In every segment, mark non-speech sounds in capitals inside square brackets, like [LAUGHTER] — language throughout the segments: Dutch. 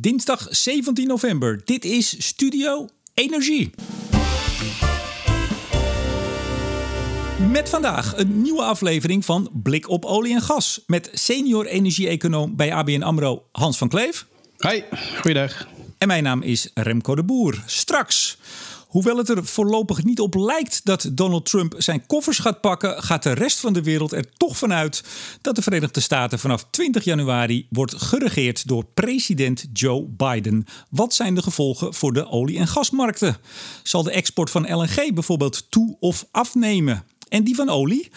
dinsdag 17 november. Dit is Studio Energie. Met vandaag een nieuwe aflevering van Blik op olie en gas. Met senior energie-econoom bij ABN AMRO Hans van Kleef. Hoi, goeiedag. En mijn naam is Remco de Boer. Straks Hoewel het er voorlopig niet op lijkt dat Donald Trump zijn koffers gaat pakken, gaat de rest van de wereld er toch vanuit dat de Verenigde Staten vanaf 20 januari wordt geregeerd door president Joe Biden. Wat zijn de gevolgen voor de olie- en gasmarkten? Zal de export van LNG bijvoorbeeld toe of afnemen? En die van olie?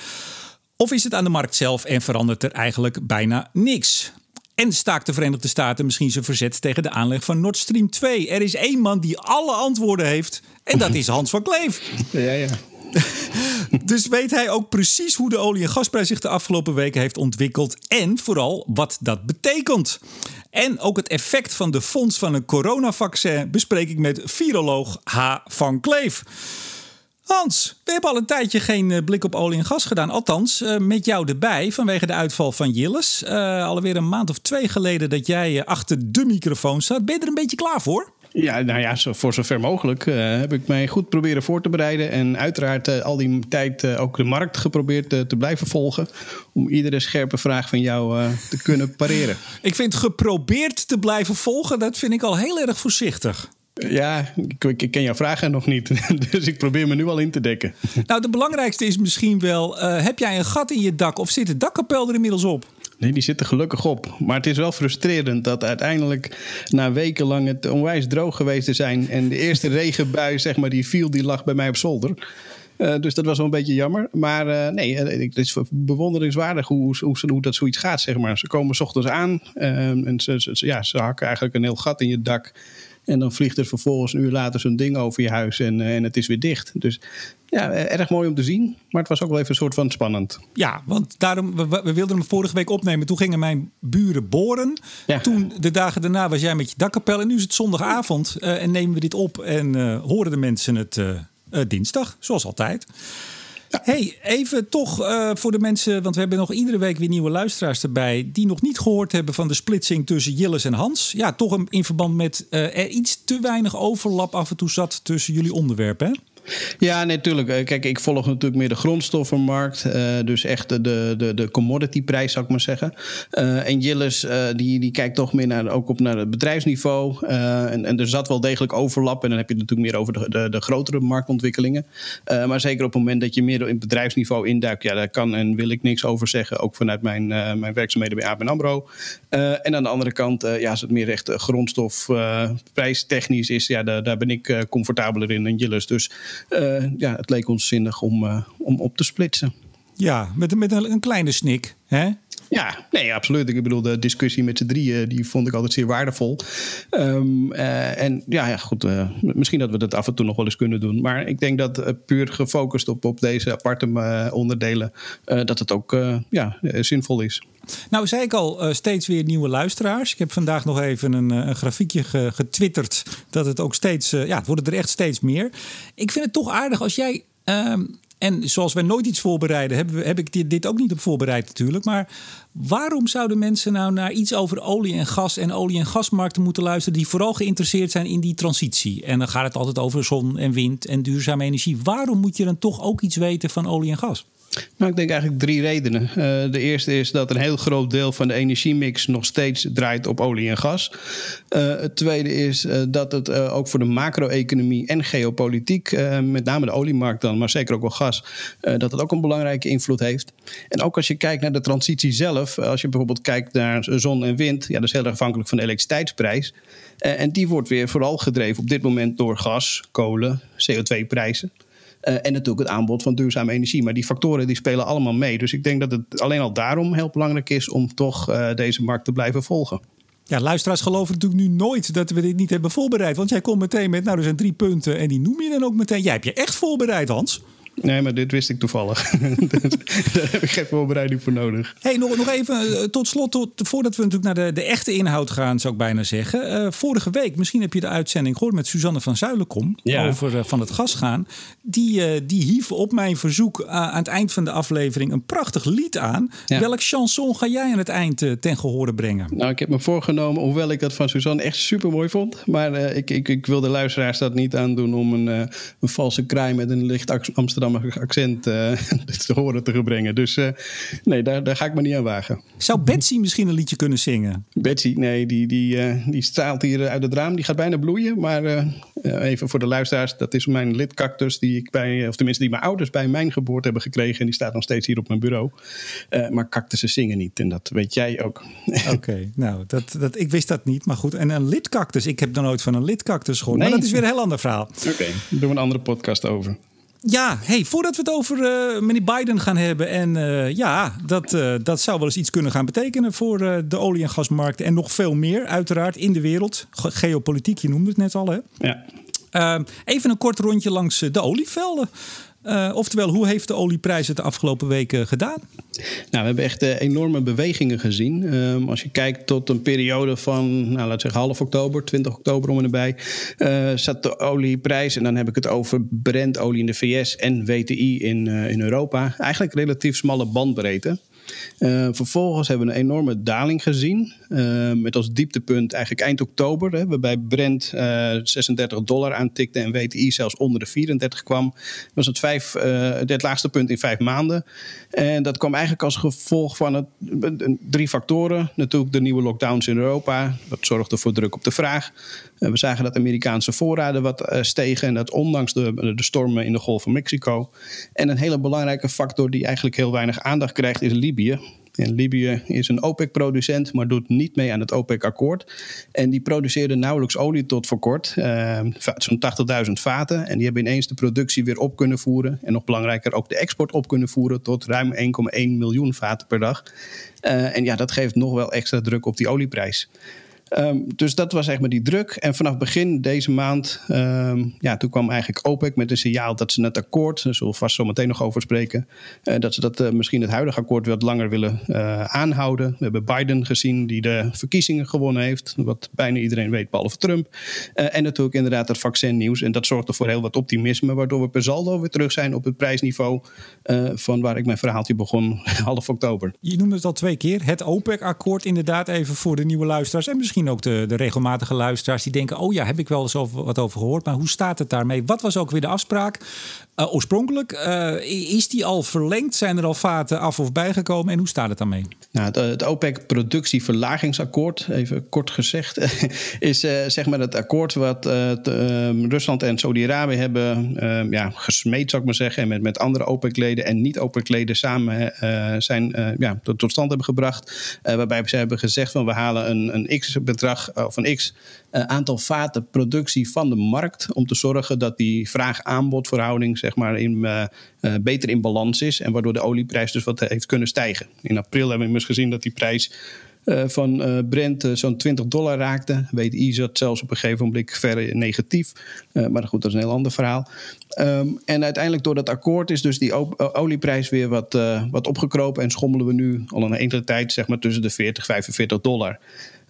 Of is het aan de markt zelf en verandert er eigenlijk bijna niks? En staakt de Verenigde Staten misschien zijn verzet tegen de aanleg van Nord Stream 2? Er is één man die alle antwoorden heeft. En dat is Hans van Kleef. Ja, ja. [LAUGHS] dus weet hij ook precies hoe de olie- en gasprijs zich de afgelopen weken heeft ontwikkeld. En vooral wat dat betekent. En ook het effect van de fonds van een coronavaccin bespreek ik met viroloog H. van Kleef. Hans, we hebben al een tijdje geen eh, blik op olie en gas gedaan. Althans, eh, met jou erbij vanwege de uitval van Jilles. Uh, alweer een maand of twee geleden dat jij achter de microfoon staat. Ben je er een beetje klaar voor? Ja, nou ja, voor zover mogelijk heb ik mij goed proberen voor te bereiden. En uiteraard al die tijd ook de markt geprobeerd te blijven volgen. Om iedere scherpe vraag van jou te kunnen pareren. ik vind geprobeerd te blijven volgen, dat vind ik al heel erg voorzichtig. Ja, ik, ik, ken jouw vragen nog niet. [LAUGHS] Dus ik probeer me nu al in te dekken. Nou, de belangrijkste is misschien wel: uh, heb jij een gat in je dak of zit de dakkapel er inmiddels op? Nee, die zit er gelukkig op. Maar het is wel frustrerend dat uiteindelijk na wekenlang het onwijs droog geweest te zijn. En de eerste [LAUGHS] regenbui, zeg maar, die viel, die lag bij mij op zolder. Uh, dus dat was wel een beetje jammer. Maar uh, nee, het is bewonderingswaardig hoe, hoe, hoe, dat zoiets gaat, zeg maar. Ze komen s ochtends aan en ze, ze, ja, ze hakken eigenlijk een heel gat in je dak. En dan vliegt er vervolgens een uur later zo'n ding over je huis en, eh, en het is weer dicht. Dus ja, erg mooi om te zien. Maar het was ook wel even een soort van spannend. Ja, want daarom, we, we wilden hem vorige week opnemen. Toen gingen mijn buren boren. Toen, de dagen daarna, was jij met je dakkapel. En nu is het zondagavond uh, en nemen we dit op. En uh, horen de mensen het dinsdag, zoals altijd. Hey, even toch uh, voor de mensen, want we hebben nog iedere week weer nieuwe luisteraars erbij. die nog niet gehoord hebben van de splitsing tussen Jilles en Hans. Ja, toch in verband met uh, er iets te weinig overlap af en toe zat tussen jullie onderwerpen. Hè? Ja, natuurlijk. Nee, Kijk, ik volg natuurlijk meer de grondstoffenmarkt. Uh, dus echt de, de, de commodityprijs, zou ik maar zeggen. Uh, en Jillis, die, die kijkt toch meer naar, ook op naar het bedrijfsniveau. en, en er zat wel degelijk overlap. En dan heb je het natuurlijk meer over de, de, de grotere marktontwikkelingen. maar zeker op het moment dat je meer in het bedrijfsniveau induikt... ja, daar kan en wil ik niks over zeggen. Ook vanuit mijn, mijn werkzaamheden bij ABN AMRO. en aan de andere kant, ja, als het meer echt grondstofprijstechnisch is... ja, daar, daar ben ik comfortabeler in dan Jillis. Dus... Uh, ja, het leek ons zinnig om, uh, om op te splitsen. Ja, met, met een, een kleine snik. Hè? Ja, nee, absoluut. Ik bedoel, de discussie met z'n drieën, die vond ik altijd zeer waardevol. Um, uh, en ja, ja goed, uh, misschien dat we dat af en toe nog wel eens kunnen doen. Maar ik denk dat uh, puur gefocust op, op deze aparte onderdelen, dat het ook ja, zinvol is. Nou, zei ik al, steeds weer nieuwe luisteraars. Ik heb vandaag nog even een, een grafiekje getwitterd dat het ook steeds, ja, het worden er echt steeds meer. Ik vind het toch aardig als jij um, en zoals wij nooit iets voorbereiden, heb, ik dit, dit, ook niet op voorbereid natuurlijk. Maar waarom zouden mensen nou naar iets over olie en gas en olie- en gasmarkten moeten luisteren... die vooral geïnteresseerd zijn in die transitie? En dan gaat het altijd over zon en wind en duurzame energie. Waarom moet je dan toch ook iets weten van olie en gas? Nou, ik denk eigenlijk drie redenen. Uh, de eerste is dat een heel groot deel van de energiemix nog steeds draait op olie en gas. Uh, het tweede is uh, dat het ook voor de macro-economie en geopolitiek, met name de oliemarkt dan, maar zeker ook wel gas, dat het ook een belangrijke invloed heeft. En ook als je kijkt naar de transitie zelf, als je bijvoorbeeld kijkt naar zon en wind, ja, dat is heel erg afhankelijk van de elektriciteitsprijs. en die wordt weer vooral gedreven op dit moment door gas, kolen, CO2-prijzen. Uh, en natuurlijk het aanbod van duurzame energie. Maar die factoren die spelen allemaal mee. Dus ik denk dat het alleen al daarom heel belangrijk is om toch uh, deze markt te blijven volgen. Ja, luisteraars geloven natuurlijk nu nooit dat we dit niet hebben voorbereid. Want jij komt meteen met, nou, er zijn drie punten en die noem je dan ook meteen. Jij hebt je echt voorbereid, Hans. Nee, maar dit wist ik toevallig. [LAUGHS] Daar heb ik geen voorbereiding voor nodig. Hey, nog, nog even eh, tot slot, tot, voordat we natuurlijk naar de, de echte inhoud gaan, zou ik bijna zeggen. Uh, vorige week, misschien heb je de uitzending gehoord met Suzanne van Zuilenkom ja. over uh, van het gas gaan. Die, die hief op mijn verzoek aan het eind van de aflevering een prachtig lied aan. Welk chanson ga jij aan het eind ten gehore brengen? Nou, ik heb me voorgenomen, hoewel ik dat van Suzanne echt super mooi vond. Maar ik, ik, ik wil de luisteraars dat niet aandoen om een, een valse kraai met een licht Amsterdamse accent [LAUGHS] te horen te brengen. Dus nee, daar, daar ga ik me niet aan wagen. Zou Betsy misschien een liedje kunnen zingen? Betsy, nee, die, die, die straalt hier uit het raam. Die gaat bijna bloeien. Maar even voor de luisteraars, dat is mijn lidcactus die ik bij, of tenminste die mijn ouders bij mijn geboorte hebben gekregen. En die staat nog steeds hier op mijn bureau. Uh, maar cactussen zingen niet. En dat weet jij ook. Oké, [LAUGHS] nou, dat, dat, ik wist dat niet. Maar goed, en een lidcactus. Ik heb nog nooit van een lidcactus gehoord. Nee. Maar dat is weer een heel ander verhaal. Oké, okay, daar doen we een andere podcast over. Ja, hey, voordat we het over uh, meneer Biden gaan hebben. En uh, ja, dat, uh, dat zou wel eens iets kunnen gaan betekenen voor de olie- en gasmarkt. En nog veel meer, uiteraard, in de wereld. Geopolitiek, je noemde het net al. Hè? Ja. Even een kort rondje langs de olievelden. Uh, oftewel, hoe heeft de olieprijs het de afgelopen weken gedaan? Nou, we hebben echt enorme bewegingen gezien. Um, als je kijkt tot een periode van, nou, laten we zeggen half oktober, 20 oktober om en erbij, uh, zat de olieprijs, en dan heb ik het over Brentolie in de VS en WTI in, in Europa, eigenlijk relatief smalle bandbreedte. Uh, vervolgens hebben we een enorme daling gezien. Uh, met als dieptepunt eigenlijk eind oktober. Hè, waarbij Brent uh, 36 dollar aantikte en WTI zelfs onder de 34 kwam. was het, vijf, het laagste punt in vijf maanden. En dat kwam eigenlijk als gevolg van het, drie factoren. Natuurlijk de nieuwe lockdowns in Europa. Dat zorgde voor druk op de vraag. We zagen dat Amerikaanse voorraden wat stegen. En dat ondanks de, de stormen in de Golf van Mexico. En een hele belangrijke factor die eigenlijk heel weinig aandacht krijgt is Libië. En Libië is een OPEC-producent, maar doet niet mee aan het OPEC-akkoord. En die produceerde nauwelijks olie tot voor kort, uh, zo'n 80.000 vaten. En die hebben ineens de productie weer op kunnen voeren. En nog belangrijker, ook de export op kunnen voeren tot ruim 1,1 miljoen vaten per dag. En ja, dat geeft nog wel extra druk op die olieprijs. Um, dus dat was zeg maar die druk. En vanaf begin deze maand, um, ja, toen kwam eigenlijk OPEC met een signaal dat ze het akkoord, daar zullen we vast zo meteen nog over spreken, uh, dat ze dat uh, misschien het huidige akkoord wat langer willen uh, aanhouden. We hebben Biden gezien die de verkiezingen gewonnen heeft, wat bijna iedereen weet, behalve Trump. en natuurlijk inderdaad het vaccinnieuws. En dat zorgde voor heel wat optimisme, waardoor we per saldo weer terug zijn op het prijsniveau van waar ik mijn verhaaltje begon [LAUGHS] half oktober. Je noemde het al twee keer, het OPEC-akkoord inderdaad even voor de nieuwe luisteraars en misschien ook de, de regelmatige luisteraars die denken: oh ja, heb ik wel eens over, wat over gehoord. Maar hoe staat het daarmee? Wat was ook weer de afspraak? Uh, oorspronkelijk, uh, is die al verlengd? Zijn er al vaten af of bijgekomen? En hoe staat het daarmee? Nou, het, OPEC-productieverlagingsakkoord, even kort gezegd, [LAUGHS] is uh, zeg maar het akkoord wat ehm, Rusland en Saudi-Arabië hebben ehm, ja, gesmeed, zou ik maar zeggen. En met, met andere OPEC-leden en niet-OPEC-leden samen zijn, ja, tot, stand hebben gebracht. waarbij ze hebben gezegd van we halen een, een x-bedrag of een x aantal vaten productie van de markt. Om te zorgen dat die vraag-aanbodverhouding zeg maar, in, uh, beter in balans is. En waardoor de olieprijs dus wat heeft kunnen stijgen. In april hebben we immers gezien dat die prijs van Brent zo'n 20 dollar raakte. WTI zat zelfs op een gegeven moment ver negatief. maar goed, dat is een heel ander verhaal. Um, en uiteindelijk door dat akkoord is dus die olieprijs weer wat, wat opgekropen. En schommelen we nu al een enkele tijd zeg maar, tussen de 40 45 dollar.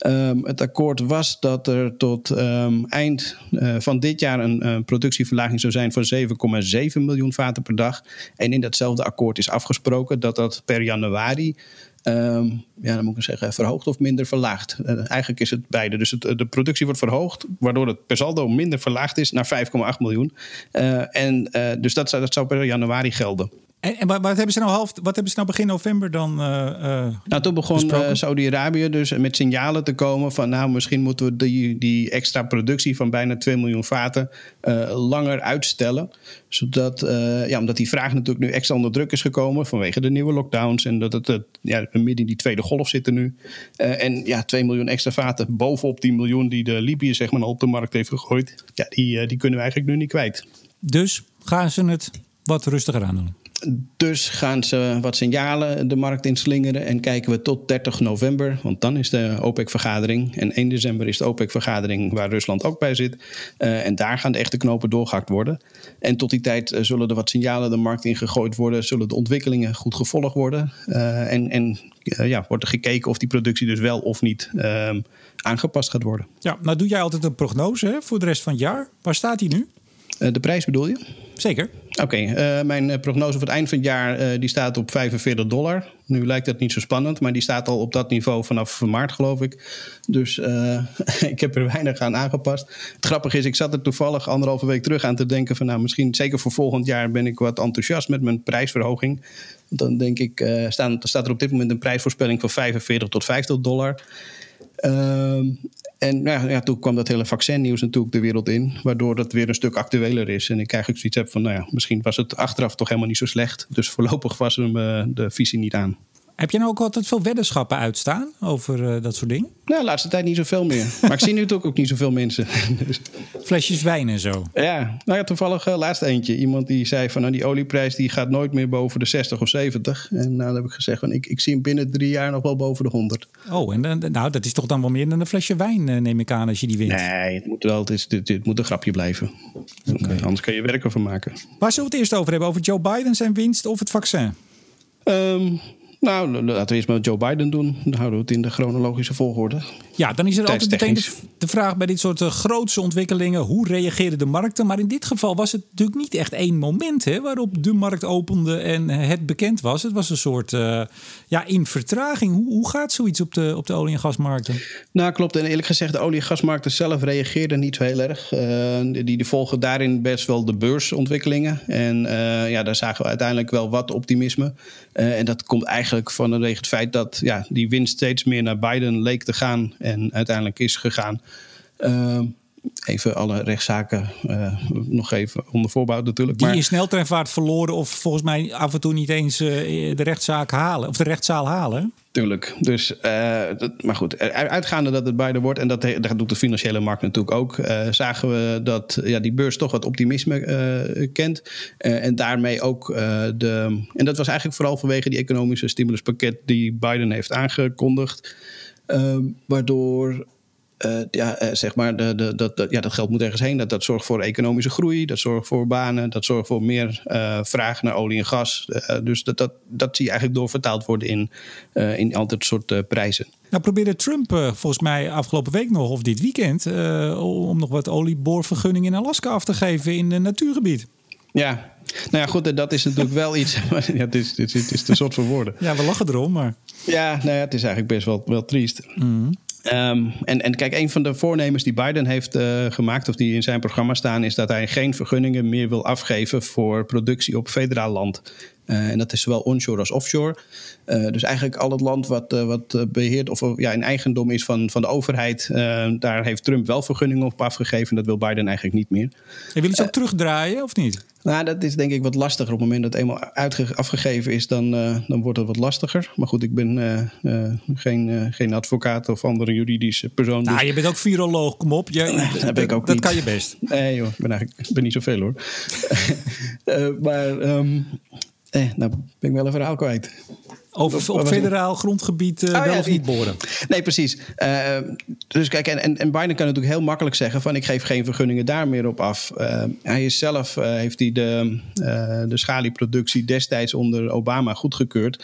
Um, het akkoord was dat er tot um, eind uh, van dit jaar een uh, productieverlaging zou zijn van 7,7 miljoen vaten per dag. En in datzelfde akkoord is afgesproken dat dat per januari Um, ja, dan moet ik zeggen, verhoogd of minder verlaagd. Uh, eigenlijk is het beide. Dus de productie wordt verhoogd, waardoor het per saldo minder verlaagd is naar 5,8 miljoen. En dus dat, dat zou per januari gelden. En, en wat, hebben ze nou half, wat hebben ze nou begin november dan? Uh, nou, toen begon uh, Saudi-Arabië dus met signalen te komen van, nou, misschien moeten we die, die extra productie van bijna 2 miljoen vaten uh, langer uitstellen. Zodat, ja, omdat die vraag natuurlijk nu extra onder druk is gekomen vanwege de nieuwe lockdowns en dat het, het ja, midden in die tweede golf zitten nu. en ja, 2 miljoen extra vaten bovenop die miljoen die de Libië zeg maar op de markt heeft gegooid, ja, die, die kunnen we eigenlijk nu niet kwijt. Dus gaan ze het wat rustiger aan doen? Dus gaan ze wat signalen de markt inslingeren en kijken we tot 30 november, want dan is de OPEC-vergadering. En 1 december is de OPEC-vergadering waar Rusland ook bij zit. Uh, en daar gaan de echte knopen doorgehakt worden. En tot die tijd uh, zullen er wat signalen de markt ingegooid worden, zullen de ontwikkelingen goed gevolgd worden. Uh, en en ja, wordt er gekeken of die productie dus wel of niet ehm, aangepast gaat worden. Ja, nou doe jij altijd een prognose hè, voor de rest van het jaar. Waar staat die nu? de prijs bedoel je? Zeker. Oké, uh, mijn prognose voor het eind van het jaar uh, die staat op 45 dollar. Nu lijkt dat niet zo spannend, maar die staat al op dat niveau vanaf maart, geloof ik. Dus [LAUGHS] ik heb er weinig aan aangepast. Het grappige is, ik zat er toevallig anderhalve week terug aan te denken van... nou, misschien zeker voor volgend jaar ben ik wat enthousiast met mijn prijsverhoging. Dan denk ik, staat, staat er op dit moment een prijsvoorspelling van 45 tot 50 dollar. Ehm, en nou, ja, toen kwam dat hele vaccinnieuws natuurlijk de wereld in, waardoor dat weer een stuk actueler is. En ik eigenlijk zoiets heb van, nou ja, misschien was het achteraf toch helemaal niet zo slecht. Dus voorlopig was hem uh, de visie niet aan. Heb je nou ook altijd veel weddenschappen uitstaan over uh, dat soort dingen? Nou, de laatste tijd niet zoveel meer. [LAUGHS] maar ik zie nu toch ook niet zoveel mensen. [LAUGHS] Dus- Flesjes wijn en zo. Ja, nou ja, toevallig uh, laatst eentje. Iemand die zei van, nou die olieprijs die gaat nooit meer boven de 60 of 70. En nou, dan heb ik gezegd van, ik, ik zie hem binnen drie jaar nog wel boven de 100. Oh, en uh, nou, dat is toch dan wel meer dan een flesje wijn, neem ik aan, als je die wint. Nee, het moet wel, het, is, het, het moet een grapje blijven. Okay. Anders kun je werk ervan maken. Waar zullen we het eerst over hebben? Over Joe Biden, zijn winst of het vaccin? Um, nou, laten we eerst maar Joe Biden doen. Dan houden we het in de chronologische volgorde. Ja, dan is er altijd meteen de, vraag bij dit soort uh, grootse ontwikkelingen: hoe reageerden de markten? Maar in dit geval was het natuurlijk niet echt één moment hè, waarop de markt opende en het bekend was. Het was een soort uh, ja, in vertraging. Hoe, hoe gaat zoiets op de, op de olie- en gasmarkten? Nou, klopt. En eerlijk gezegd, de olie- en gasmarkten zelf reageerden niet heel erg. Uh, die, die volgen daarin best wel de beursontwikkelingen. En ja, daar zagen we uiteindelijk wel wat optimisme. en dat komt eigenlijk vanwege het feit dat ja, die winst steeds meer naar Biden leek te gaan en uiteindelijk is gegaan. Uh, even alle rechtszaken uh, nog even onder voorbouw natuurlijk. Die maar... in sneltreinvaart verloren of volgens mij af en toe niet eens uh, de rechtszaak halen of de rechtszaal halen. Tuurlijk. Dus, uh, dat, maar goed, uitgaande dat het beide wordt, en dat, dat doet de financiële markt natuurlijk ook, zagen we dat ja, die beurs toch wat optimisme kent. en daarmee ook de. En dat was eigenlijk vooral vanwege die economische stimuluspakket die Biden heeft aangekondigd. waardoor uh, ja, uh, zeg maar, de, de, dat, ja, dat geld moet ergens heen. Dat, dat zorgt voor economische groei, dat zorgt voor banen, dat zorgt voor meer uh, vraag naar olie en gas. dus dat, dat, dat zie je eigenlijk doorvertaald worden in, in altijd soort prijzen. Nou probeerde Trump volgens mij afgelopen week nog of dit weekend om nog wat olieboorvergunning in Alaska af te geven in een natuurgebied. Ja, nou ja, goed, dat is natuurlijk wel iets. [LAUGHS] ja, het, is, het, is, het is te soort voor woorden. Ja, we lachen erom, maar. Ja, nou ja, het is eigenlijk best wel, wel triest. Mm. Um, en, en kijk, een van de voornemens die Biden heeft uh, gemaakt, of die in zijn programma staan, is dat hij geen vergunningen meer wil afgeven voor productie op federaal land. Uh, en dat is zowel onshore als offshore. Uh, dus eigenlijk al het land wat, wat beheerd of ja, in eigendom is van, van de overheid, daar heeft Trump wel vergunningen op afgegeven. Dat wil Biden eigenlijk niet meer. En wil je ze ook terugdraaien of niet? Nou, dat is denk ik wat lastiger. Op het moment dat het eenmaal afgegeven is, dan, uh, dan wordt het wat lastiger. Maar goed, ik ben uh, uh, geen, geen advocaat of andere juridische persoon. Nou, dus... je bent ook viroloog, kom op. Je, [LAUGHS] dat ben ik ook dat niet. kan je best. Nee joh, ik ben eigenlijk ben niet zoveel hoor. [LAUGHS] maar um, eh, nou ben ik wel een verhaal kwijt. Over op federaal grondgebied uh, oh, wel ja, of niet boren. Nee, precies. Uh, dus kijk, en, en, en Biden kan natuurlijk heel makkelijk zeggen van ik geef geen vergunningen daar meer op af. Uh, hij is zelf, heeft hij de, de schalieproductie destijds onder Obama goedgekeurd.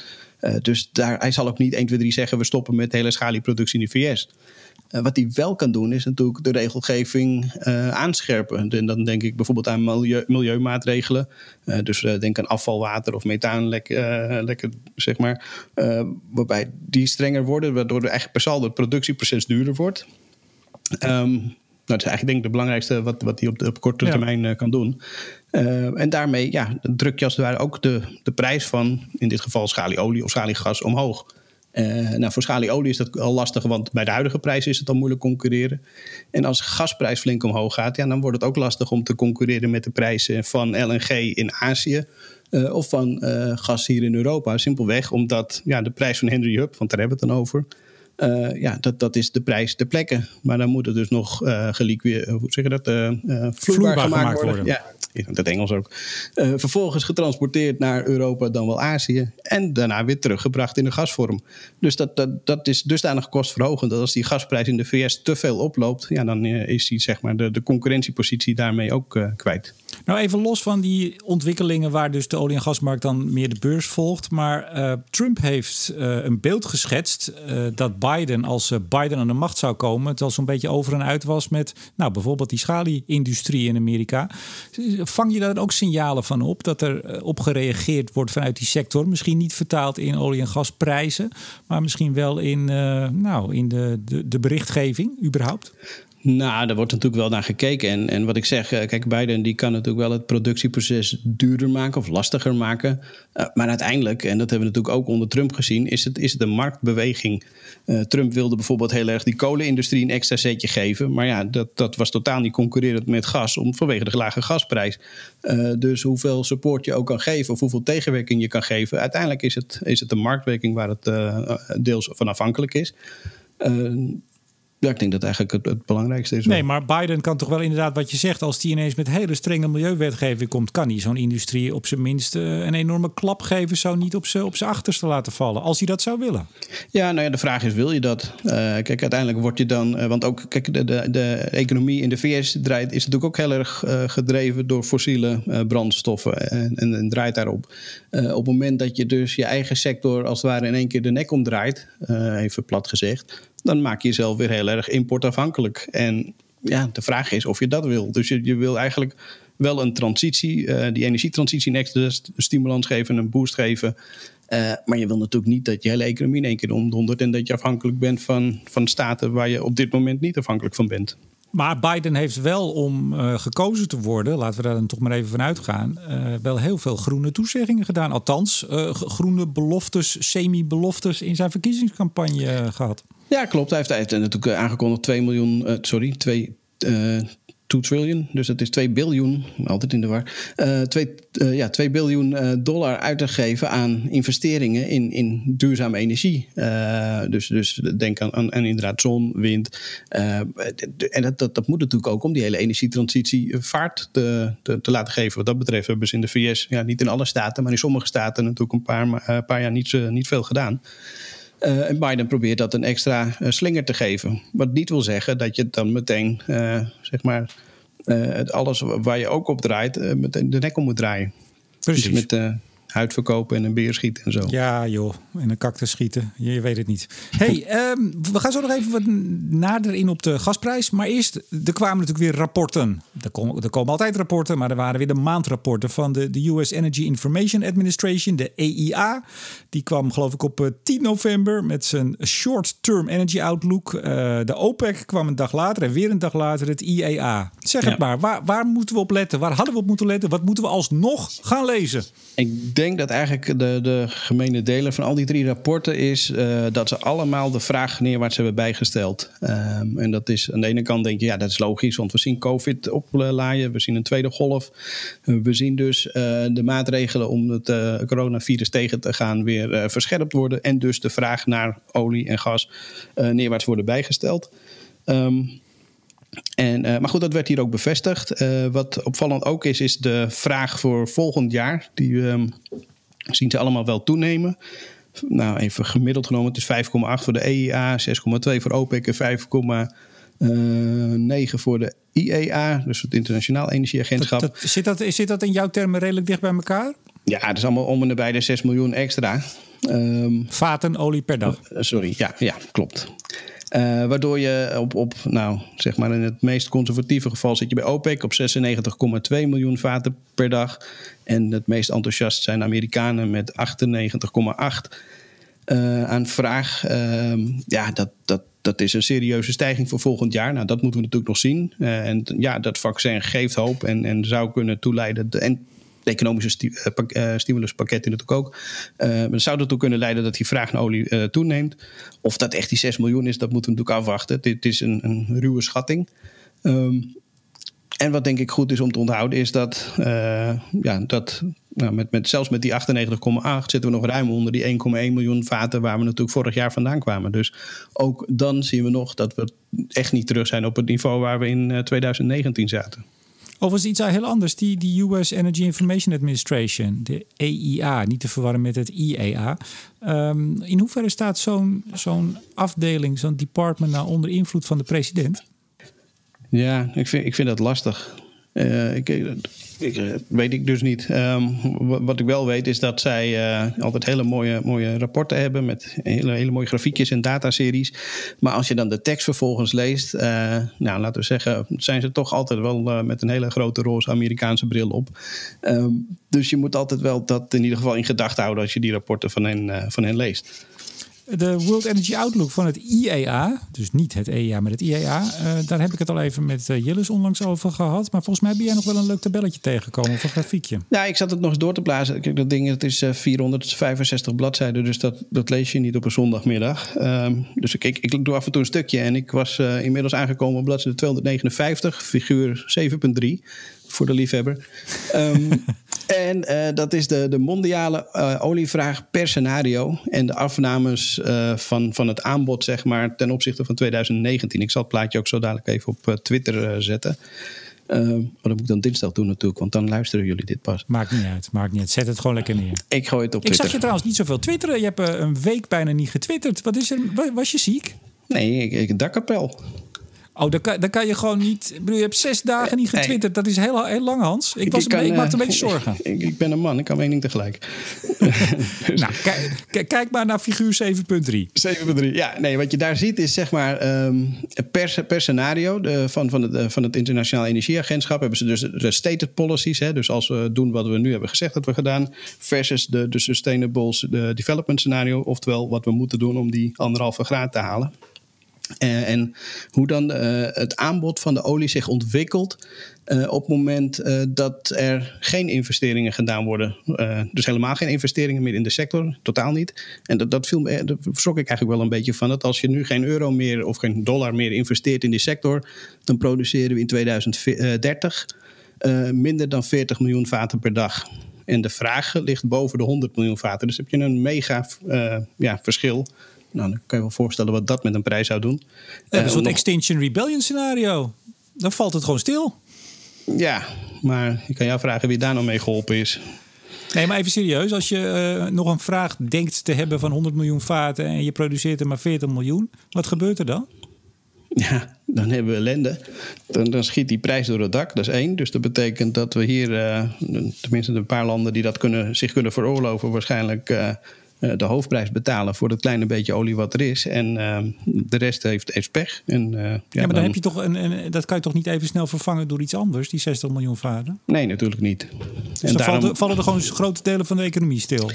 dus daar, hij zal ook niet 1, 2, 3 zeggen we stoppen met de hele schalieproductie in de VS. Uh, wat hij wel kan doen, is natuurlijk de regelgeving uh, aanscherpen. En dan denk ik bijvoorbeeld aan milieu, milieumaatregelen. Uh, dus denk aan afvalwater of methaanlekken, zeg maar. waarbij die strenger worden, waardoor de eigen per saldo het productieproces duurder wordt. Um, nou, dat is eigenlijk denk ik de belangrijkste wat, wat hij op, de, op korte ja. termijn kan doen. en daarmee ja, druk je als het ware ook de, de prijs van, in dit geval schalieolie of schaliegas, omhoog. Uh, nou, voor schalieolie is dat al lastig, want bij de huidige prijs is het al moeilijk concurreren. En als gasprijs flink omhoog gaat, ja, dan wordt het ook lastig om te concurreren met de prijzen van LNG in Azië. Uh, of van uh, gas hier in Europa. Simpelweg omdat ja, de prijs van Henry Hub, want daar hebben we het dan over. Ja, dat, dat is de prijs ter plekke. Maar dan moet het dus nog uh, geliek weer, hoe zeg je dat, vloeibaar, vloeibaar gemaakt, gemaakt worden. worden. Ja, het Engels ook. vervolgens getransporteerd naar Europa, dan wel Azië. En daarna weer teruggebracht in de gasvorm. Dus dat, dat, dat is dusdanig kostverhogend dat als die gasprijs in de VS te veel oploopt, ja, dan is die, zeg maar, de, de concurrentiepositie daarmee ook kwijt. Nou, even los van die ontwikkelingen waar dus de olie- en gasmarkt dan meer de beurs volgt. Maar Trump heeft een beeld geschetst dat Biden, als Biden aan de macht zou komen, het al zo'n beetje over en uit was met, nou, bijvoorbeeld die schali-industrie in Amerika. Vang je daar ook signalen van op dat er op gereageerd wordt vanuit die sector? Misschien niet vertaald in olie- en gasprijzen, maar misschien wel in, nou, in de, de, de berichtgeving überhaupt? Nou, daar wordt natuurlijk wel naar gekeken. En, en wat ik zeg, eh, kijk, Biden die kan natuurlijk wel het productieproces duurder maken of lastiger maken. Uh, maar uiteindelijk, en dat hebben we natuurlijk ook onder Trump gezien, is het, is het een marktbeweging. Uh, Trump wilde bijvoorbeeld heel erg die kolenindustrie een extra zetje geven. Maar ja, dat, dat was totaal niet concurrerend met gas, om, vanwege de lage gasprijs. dus hoeveel support je ook kan geven, of hoeveel tegenwerking je kan geven, uiteindelijk is het, is het een marktwerking waar het deels van afhankelijk is. Ja, ik denk dat eigenlijk het, het belangrijkste is. Nee, maar Biden kan toch wel inderdaad wat je zegt. Als die ineens met hele strenge milieuwetgeving komt, kan hij zo'n industrie op zijn minst uh, een enorme klap geven. Zou niet op zijn op achterste laten vallen. Als hij dat zou willen. Ja, nou ja, de vraag is: wil je dat? Uh, kijk, uiteindelijk word je dan. Uh, want ook kijk, de, de, de, economie in de VS draait, is natuurlijk ook heel erg gedreven door fossiele brandstoffen. En, en, en, draait daarop. op het moment dat je dus je eigen sector als het ware in één keer de nek omdraait, even plat gezegd dan maak je jezelf weer heel erg importafhankelijk. En ja, de vraag is of je dat wil. Dus je, wil eigenlijk wel een transitie, uh, die energietransitie een extra stimulans geven, een boost geven. Uh, maar je wil natuurlijk niet dat je hele economie in één keer omdondert en dat je afhankelijk bent van, van staten waar je op dit moment niet afhankelijk van bent. Maar Biden heeft wel om uh, gekozen te worden, laten we daar dan toch maar even van uitgaan, wel heel veel groene toezeggingen gedaan. Althans, groene beloftes, semi-beloftes in zijn verkiezingscampagne gehad. Ja, klopt. Hij heeft, natuurlijk aangekondigd 2 miljoen, sorry, 2 2 trillion, dus dat is 2 biljoen, altijd in de war, uh, 2, uh, ja, 2 biljoen uh, dollar uit te geven aan investeringen in, in duurzame energie. Uh, dus, dus denk aan, aan, inderdaad zon, wind. en dat, dat, moet natuurlijk ook om die hele energietransitie vaart te, te, te, laten geven. Wat dat betreft hebben ze in de VS, ja, niet in alle staten, maar in sommige staten natuurlijk een paar, paar jaar niet veel gedaan. Uh, en Biden probeert dat een extra uh, slinger te geven. Wat niet wil zeggen dat je dan meteen, uh, zeg maar, alles waar je ook op draait, meteen de nek om moet draaien. Precies. Dus met huid verkopen en een beer schieten en zo. Ja, joh. En een cactus schieten. Je, weet het niet. hey, um, [LAUGHS] we gaan zo nog even wat nader in op de gasprijs. Maar eerst, er kwamen natuurlijk weer rapporten. Er komen, er komen altijd rapporten, maar er waren weer de maandrapporten van de, de US Energy Information Administration, de EIA. Die kwam geloof ik op 10 eh, november met zijn Short Term Energy Outlook. Uh, de OPEC kwam een dag later en weer een dag later het IEA. Zeg het maar, waar, waar moeten we op letten? Waar hadden we op moeten letten? Wat moeten we alsnog gaan lezen? Ik denk dat eigenlijk de, de gemene delen van al die drie rapporten is uh, dat ze allemaal de vraag neerwaarts hebben bijgesteld. Um, en dat is aan de ene kant denk je, ja, dat is logisch, want we zien COVID oplaaien, we zien een tweede golf. We zien dus uh, de maatregelen om het coronavirus tegen te gaan weer verscherpt worden. En dus de vraag naar olie en gas neerwaarts worden bijgesteld. Um, en, uh, maar goed, dat werd hier ook bevestigd. Uh, wat opvallend ook is, is de vraag voor volgend jaar. Die um, zien ze allemaal wel toenemen. Nou, even gemiddeld genomen, het is 5,8 voor de EIA, 6,2 voor OPEC en 5,9 voor de IEA, dus het Internationaal Energieagentschap. Dat, dat, zit, dat, zit dat in jouw termen redelijk dicht bij elkaar? Ja, het is allemaal om en nabij de 6 miljoen extra. Um, Vaten olie per dag. Uh, sorry, ja, ja klopt. Uh, waardoor je op, op, nou, zeg maar in het meest conservatieve geval zit je bij OPEC op 96,2 miljoen vaten per dag. En het meest enthousiast zijn Amerikanen met 98,8 uh, aan vraag. Uh, ja, dat, dat, dat is een serieuze stijging voor volgend jaar. Nou, dat moeten we natuurlijk nog zien. Uh, en ja, dat vaccin geeft hoop en, en zou kunnen toeleiden. En economische sti uh, stimuluspakketten natuurlijk ook. Uh, dat zou ertoe kunnen leiden dat die vraag naar olie toeneemt. Of dat echt die 6 miljoen is, dat moeten we natuurlijk afwachten. Dit is een, een ruwe schatting. Um, en wat denk ik goed is om te onthouden, is dat, ja, dat nou, met, met, zelfs met die 98,8 zitten we nog ruim onder die 1,1 miljoen vaten waar we natuurlijk vorig jaar vandaan kwamen. Dus ook dan zien we nog dat we echt niet terug zijn op het niveau waar we in 2019 zaten. Overigens iets heel anders. Die, die US Energy Information Administration, de EIA, niet te verwarren met het IEA. Um, in hoeverre staat zo'n zo'n afdeling, zo'n department nou onder invloed van de president? Ja, ik vind, ik vind dat lastig. Uh, ik, ik, eh, weet ik dus niet. Um, wat ik wel weet is dat zij uh, altijd hele mooie, mooie rapporten hebben met hele, hele mooie grafiekjes en dataseries. Maar als je dan de tekst vervolgens leest, uh, nou laten we zeggen, zijn ze toch altijd wel met een hele grote roze Amerikaanse bril op. Um, dus je moet altijd wel dat in ieder geval in gedachten houden als je die rapporten van hen, van hen leest de World Energy Outlook van het IEA, dus niet het EEA, maar het IEA, uh, daar heb ik het al even met uh, Jillis onlangs over gehad. Maar volgens mij ben jij nog wel een leuk tabelletje tegengekomen of een grafiekje. Ja, ik zat het nog eens door te blazen. Dat ding het is uh, eh, 465 bladzijden, dus dat, dat lees je niet op een zondagmiddag. Um, dus ik, ik, ik, doe af en toe een stukje en ik was inmiddels aangekomen op bladzijde 259, figuur 7.3 voor de liefhebber. Um, [LAUGHS] en uh, dat is de, de mondiale uh, olievraag per scenario. En de afnames uh, van, van het aanbod, zeg maar, ten opzichte van 2019. Ik zal het plaatje ook zo dadelijk even op Twitter zetten. Uh, maar dat moet ik dan dinsdag doen natuurlijk, want dan luisteren jullie dit pas. Maakt niet uit, maakt niet uit. Zet het gewoon lekker neer. Ik gooi het op Twitter. Ik zag je trouwens niet zoveel twitteren. Je hebt een week bijna niet getwitterd. Wat is er? Was je ziek? Nee, ik, ik dakkapel. Oh, dan kan, dan kan je gewoon niet. Bedoel, je hebt zes dagen niet getwitterd. Dat is heel, heel lang, Hans. Ik, was ik, kan, ik maakte een beetje zorgen. [LAUGHS] Ik, ik, ben een man, ik kan één ding tegelijk. [LAUGHS] nou, kijk, kijk maar naar figuur 7.3. 7.3, ja. Nee, wat je daar ziet is zeg maar um, per, per scenario de, van, van, het, van het Internationaal Energieagentschap hebben ze dus de stated policies. Hè, dus als we doen wat we nu hebben gezegd dat we gedaan, versus de, de Sustainable Development Scenario. Oftewel wat we moeten doen om die anderhalve graad te halen. Uh, en hoe dan uh, het aanbod van de olie zich ontwikkelt uh, op het moment dat er geen investeringen gedaan worden. dus helemaal geen investeringen meer in de sector, totaal niet. En dat, dat, viel me, daar schrok ik eigenlijk wel een beetje van. Dat als je nu geen euro meer of geen dollar meer investeert in die sector, dan produceren we in 2030 minder dan 40 miljoen vaten per dag. En de vraag ligt boven de 100 miljoen vaten. Dus heb je een mega ja, verschil nou, dan kan je wel voorstellen wat dat met een prijs zou doen. Ja, een soort Extinction Rebellion scenario. Dan valt het gewoon stil. Ja, maar ik kan jou vragen wie daar nou mee geholpen is. Nee, maar even serieus. Als je uh, nog een vraag denkt te hebben van 100 miljoen vaten en je produceert er maar 40 miljoen, wat gebeurt er dan? Ja, dan hebben we ellende. Dan, dan schiet die prijs door het dak, dat is één. Dus dat betekent dat we hier, uh, tenminste een paar landen die dat kunnen, zich kunnen veroorloven, waarschijnlijk uh, eh, de hoofdprijs betalen voor het kleine beetje olie wat er is. En uh, de rest heeft, heeft pech. En, uh, ja, ja, maar dan, heb je toch een, een, dat kan je toch niet even snel vervangen door iets anders, die 60 miljoen vaten? Nee, natuurlijk niet. Dus en dan daarom... vallen er gewoon grote delen van de economie stil.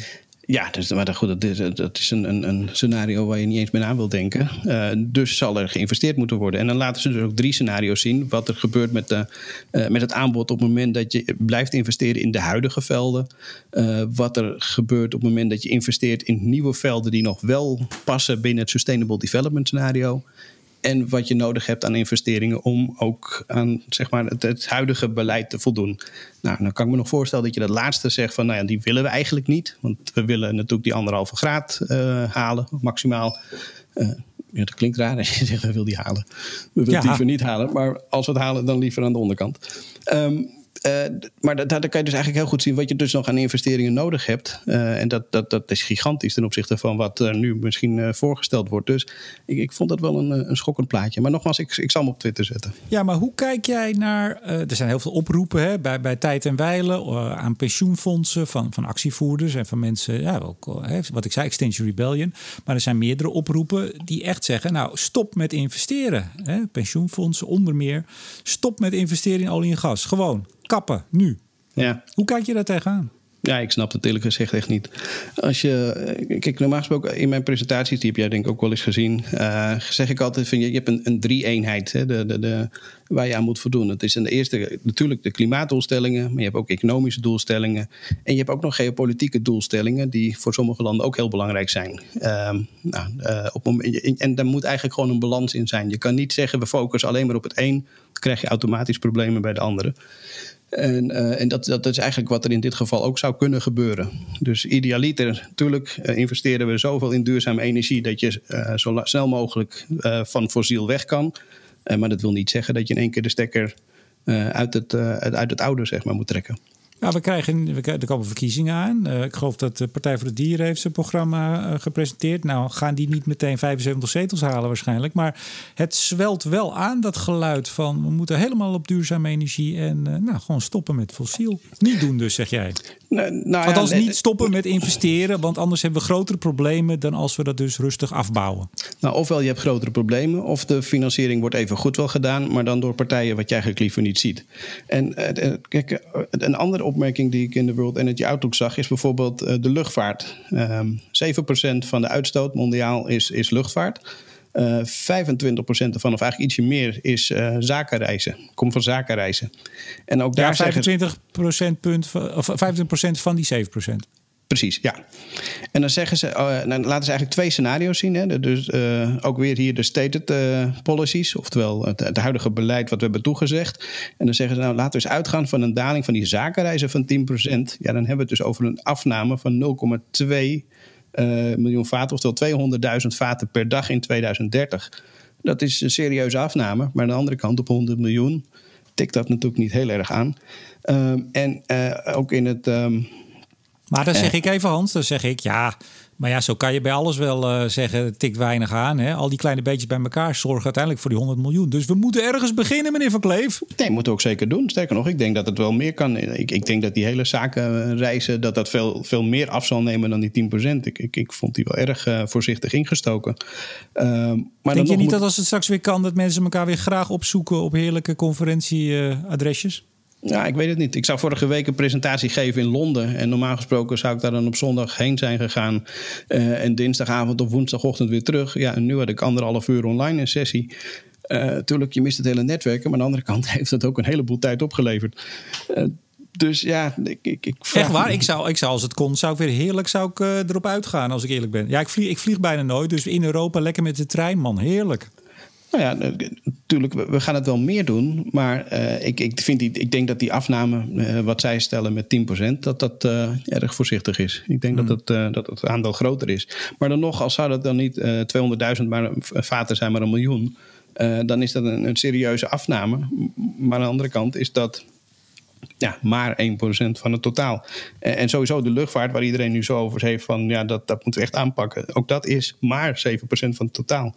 Ja, dus, maar goed, dat is, dat is een, een, scenario waar je niet eens meer aan wil denken. Uh, dus zal er geïnvesteerd moeten worden. En dan laten ze dus ook drie scenario's zien. Wat er gebeurt met, de, uh, met het aanbod op het moment dat je blijft investeren in de huidige velden. Uh, wat er gebeurt op het moment dat je investeert in nieuwe velden die nog wel passen binnen het Sustainable Development scenario. En wat je nodig hebt aan investeringen om ook aan zeg maar, het, het, huidige beleid te voldoen. Nou, dan kan ik me nog voorstellen dat je dat laatste zegt van, nou ja, die willen we eigenlijk niet. Want we willen natuurlijk die anderhalve graad uh, halen, maximaal. Uh, ja, dat klinkt raar als je zegt, we willen die halen. We willen ja. liever niet halen, maar als we het halen, dan liever aan de onderkant. Um, uh, maar daar, kan je dus eigenlijk heel goed zien wat je dus nog aan investeringen nodig hebt. Uh, en dat, dat, dat is gigantisch ten opzichte van wat uh, nu misschien voorgesteld wordt. Dus ik, ik vond dat wel een, een schokkend plaatje. Maar nogmaals, ik, ik zal hem op Twitter zetten. Ja, maar hoe kijk jij naar. er zijn heel veel oproepen hè, bij, bij Tijd en Weilen aan pensioenfondsen van, van actievoerders en van mensen. Ja, ook wat ik zei, Extension Rebellion. Maar er zijn meerdere oproepen die echt zeggen: Nou, stop met investeren. Hè, pensioenfondsen onder meer. Stop met investeren in olie en gas. Gewoon kappen, nu. Ja. Hoe kijk je daar tegenaan? Ja, ik snap het eerlijk gezegd echt niet. Als je, eh, kijk, normaal gesproken in mijn presentaties, die heb jij denk ik ook wel eens gezien, uh, zeg ik altijd: van, je, je hebt een, een drie-eenheid hè, de, de, de, waar je aan moet voldoen. Het is in de eerste natuurlijk de klimaatdoelstellingen, maar je hebt ook economische doelstellingen. En je hebt ook nog geopolitieke doelstellingen, die voor sommige landen ook heel belangrijk zijn. Uh, nou, uh, op, en daar moet eigenlijk gewoon een balans in zijn. Je kan niet zeggen: we focussen alleen maar op het een, dan krijg je automatisch problemen bij de andere. En, uh, en dat, dat is eigenlijk wat er in dit geval ook zou kunnen gebeuren. Dus idealiter, natuurlijk uh, investeren we zoveel in duurzame energie dat je uh, zo snel mogelijk van fossiel weg kan. maar dat wil niet zeggen dat je in één keer de stekker uit, het, uit het oude zeg maar, moet trekken. Nou, we krijgen, we, er komen verkiezingen aan. Uh, ik geloof dat de Partij voor de Dieren heeft zijn programma uh, gepresenteerd. Nou, gaan die niet meteen 75 zetels halen waarschijnlijk. Maar het zwelt wel aan, dat geluid van... we moeten helemaal op duurzame energie en uh, nou, gewoon stoppen met fossiel. Niet doen dus, zeg jij. Nou, nou Althans, ja, niet stoppen met investeren... want anders hebben we grotere problemen... dan als we dat dus rustig afbouwen. Nou, ofwel je hebt grotere problemen... of de financiering wordt even goed wel gedaan... maar dan door partijen wat jij eigenlijk liever niet ziet. En kijk, een andere opmerking die ik in de World Energy Outlook zag, is bijvoorbeeld de luchtvaart. Um, ehm, 7% van de uitstoot mondiaal is, is luchtvaart. Uh, eh, 25% ervan, of eigenlijk ietsje meer, is uh, zakenreizen. Komt van zakenreizen. En ook daar ja, 25%, punt, of 25% van die 7%. Precies, ja. En dan zeggen ze, uh, laten ze eigenlijk twee scenario's zien. Hè. Dus uh, ook weer hier de stated uh, policies, oftewel het, het, huidige beleid wat we hebben toegezegd. En dan zeggen ze, nou laten we eens uitgaan van een daling van die zakenreizen van 10%. Ja, dan hebben we het dus over een afname van 0,2 miljoen vaten, oftewel 200.000 vaten per dag in 2030. Dat is een serieuze afname, maar aan de andere kant op 100 miljoen tikt dat natuurlijk niet heel erg aan. Ehm, en ook in het... Um, maar dan zeg ik even Hans, dan zeg ik ja, maar ja, zo kan je bij alles wel uh, zeggen, tikt weinig aan. Hè? Al die kleine beetjes bij elkaar zorgen uiteindelijk voor die 100 miljoen. Dus we moeten ergens beginnen, meneer Van Kleef. Nee, moeten we ook zeker doen. Sterker nog, ik denk dat het wel meer kan. Ik, ik denk dat die hele zakenreizen, dat dat veel, veel meer af zal nemen dan die 10%. Ik, ik, ik vond die wel erg uh, voorzichtig ingestoken. Uh, maar denk je niet moet... dat als het straks weer kan, dat mensen elkaar weer graag opzoeken op heerlijke conferentieadresjes? Ja, ik weet het niet. Ik zou vorige week een presentatie geven in Londen. En normaal gesproken zou ik daar dan op zondag heen zijn gegaan. Uh, en dinsdagavond of woensdagochtend weer terug. Ja, en nu had ik anderhalf uur online een sessie. Uh, tuurlijk, je mist het hele netwerken. Maar aan de andere kant [LAUGHS] heeft dat ook een heleboel tijd opgeleverd. Uh, dus ja, ik, ik, ik Echt waar? Ik zou, ik zou, als het kon, zou ik weer heerlijk zou ik, erop uitgaan, als ik eerlijk ben. Ja, ik vlieg, ik vlieg bijna nooit. Dus in Europa lekker met de trein, man. Heerlijk. Nou ja, natuurlijk, we gaan het wel meer doen. Maar uh, ik, ik, vind die, ik denk dat die afname, uh, wat zij stellen met 10%, dat dat uh, erg voorzichtig is. Ik denk mm. dat, het, dat het aandeel groter is. Maar dan nog, als zou dat dan niet 200.000 maar, vaten zijn, maar een miljoen. dan is dat een, een, serieuze afname. Maar aan de andere kant is dat ja, maar 1% van het totaal. En sowieso de luchtvaart, waar iedereen nu zo over heeft van ja, dat, dat moeten we echt aanpakken. Ook dat is maar 7% van het totaal.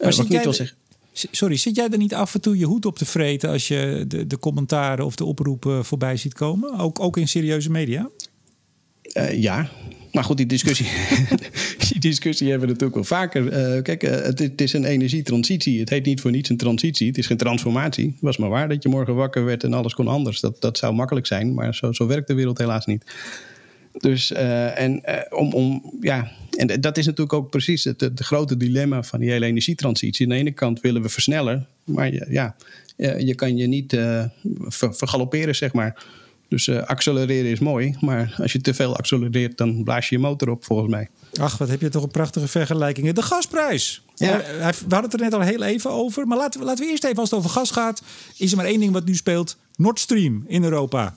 Maar wat ik niet wil zeggen. Sorry, zit jij er niet af en toe je hoed op te vreten als je de, de commentaren of de oproepen voorbij ziet komen? Ook, ook in serieuze media? Uh, ja, maar goed, die discussie, [LAUGHS] die discussie hebben we natuurlijk wel vaker. Uh, kijk, uh, het, het, is een energietransitie. Het heet niet voor niets een transitie. Het is geen transformatie. Het was maar waar dat je morgen wakker werd en alles kon anders. Dat, dat zou makkelijk zijn, maar zo, zo werkt de wereld helaas niet. Dus en om, om, ja, en dat is natuurlijk ook precies het, het, grote dilemma van die hele energietransitie. Aan de ene kant willen we versnellen, maar ja, je kan je niet uh, ver, vergalopperen, zeg maar. Dus uh, accelereren is mooi, maar als je te veel accelereert, dan blaas je je motor op, volgens mij. Ach, wat heb je toch een prachtige vergelijking. De gasprijs. Ja. We hadden het er net al heel even over. Maar laten we, laten we eerst even, als het over gas gaat, is er maar één ding wat nu speelt: Nord Stream in Europa.